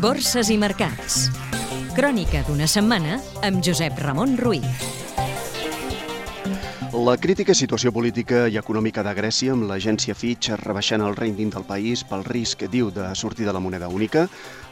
Borses i mercats. Crònica d'una setmana amb Josep Ramon Ruiz. La crítica situació política i econòmica de Grècia amb l'agència Fitch rebaixant el rating del país pel risc, diu, de sortir de la moneda única,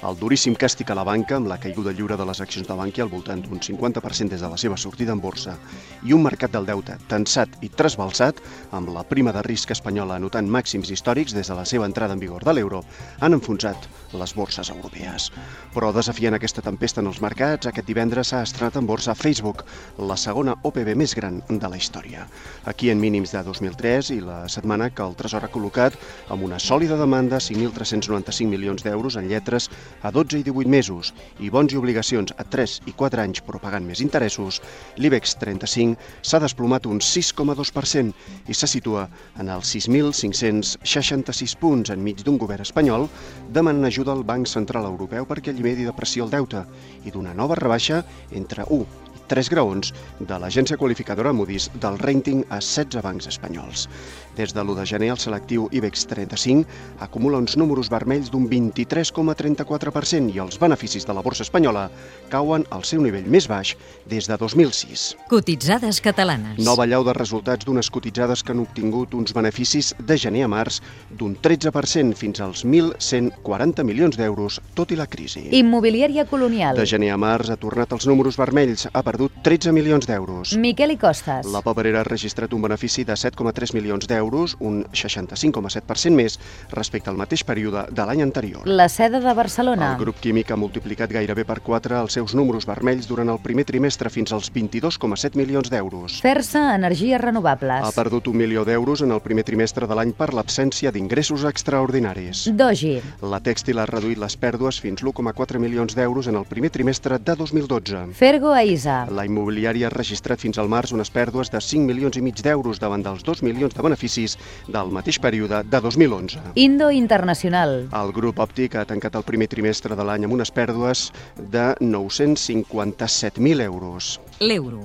el duríssim càstig a la banca amb la caiguda lliure de les accions de Bankia al voltant d'un 50% des de la seva sortida en borsa i un mercat del deute tensat i trasbalsat amb la prima de risc espanyola anotant màxims històrics des de la seva entrada en vigor de l'euro, han enfonsat les borses europees. Però desafiant aquesta tempesta en els mercats, aquest divendres s'ha estrenat en borsa Facebook, la segona OPB més gran de la història. Aquí en mínims de 2003 i la setmana que el Tresor ha col·locat amb una sòlida demanda 5.395 milions d'euros en lletres a 12 i 18 mesos i bons i obligacions a 3 i 4 anys però pagant més interessos, l'IBEX 35 s'ha desplomat un 6,2% i se situa en els 6.566 punts enmig d'un govern espanyol demanant ajuda al Banc Central Europeu perquè allimeri de pressió el deute i d'una nova rebaixa entre 1 tres graons de l'agència qualificadora Moody's del rating a 16 bancs espanyols. Des de l'1 de gener, el selectiu IBEX 35 acumula uns números vermells d'un 23,34% i els beneficis de la borsa espanyola cauen al seu nivell més baix des de 2006. Cotitzades catalanes. Nova llau de resultats d'unes cotitzades que han obtingut uns beneficis de gener a març d'un 13% fins als 1.140 milions d'euros, tot i la crisi. Immobiliària colonial. De gener a març ha tornat als números vermells, ha perdut 13 milions d'euros. Miquel i Costes. La Paperera ha registrat un benefici de 7,3 milions d'euros, un 65,7% més respecte al mateix període de l'any anterior. La seda de Barcelona. El grup químic ha multiplicat gairebé per 4 els seus números vermells durant el primer trimestre fins als 22,7 milions d'euros. Fer-se energies renovables. Ha perdut un milió d'euros en el primer trimestre de l'any per l'absència d'ingressos extraordinaris. Dogi. La tèxtil ha reduït les pèrdues fins 1,4 milions d'euros en el primer trimestre de 2012. Fergo Aisa. La immobiliària ha registrat fins al març unes pèrdues de 5 milions i mig d'euros davant dels 2 milions de beneficis del mateix període de 2011. Indo Internacional. El grup òptic ha tancat el primer trimestre de l'any amb unes pèrdues de 957.000 euros. L'euro.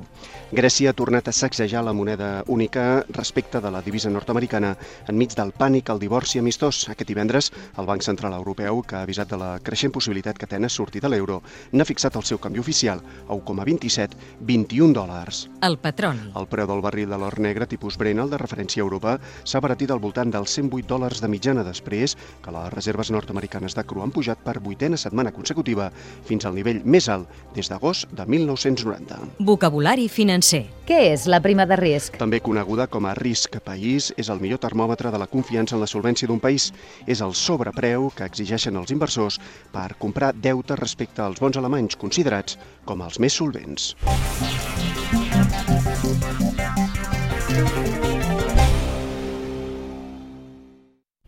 Grècia ha tornat a sacsejar la moneda única respecte de la divisa nord-americana enmig del pànic al divorci amistós. Aquest divendres, el Banc Central Europeu, que ha avisat de la creixent possibilitat que Atenes sortir de l'euro, n'ha fixat el seu canvi oficial a 1,27, 21 dòlars. El petroli. El preu del barril de l'or negre tipus Brent, el de referència a Europa, s'ha baratit al voltant dels 108 dòlars de mitjana després que les reserves nord-americanes de cru han pujat per vuitena setmana consecutiva fins al nivell més alt des d'agost de 1990. Vocabulari financer. Què és la prima de risc? També coneguda com a risc país, és el millor termòmetre de la confiança en la solvència d'un país. És el sobrepreu que exigeixen els inversors per comprar deute respecte als bons alemanys considerats com els més solvents.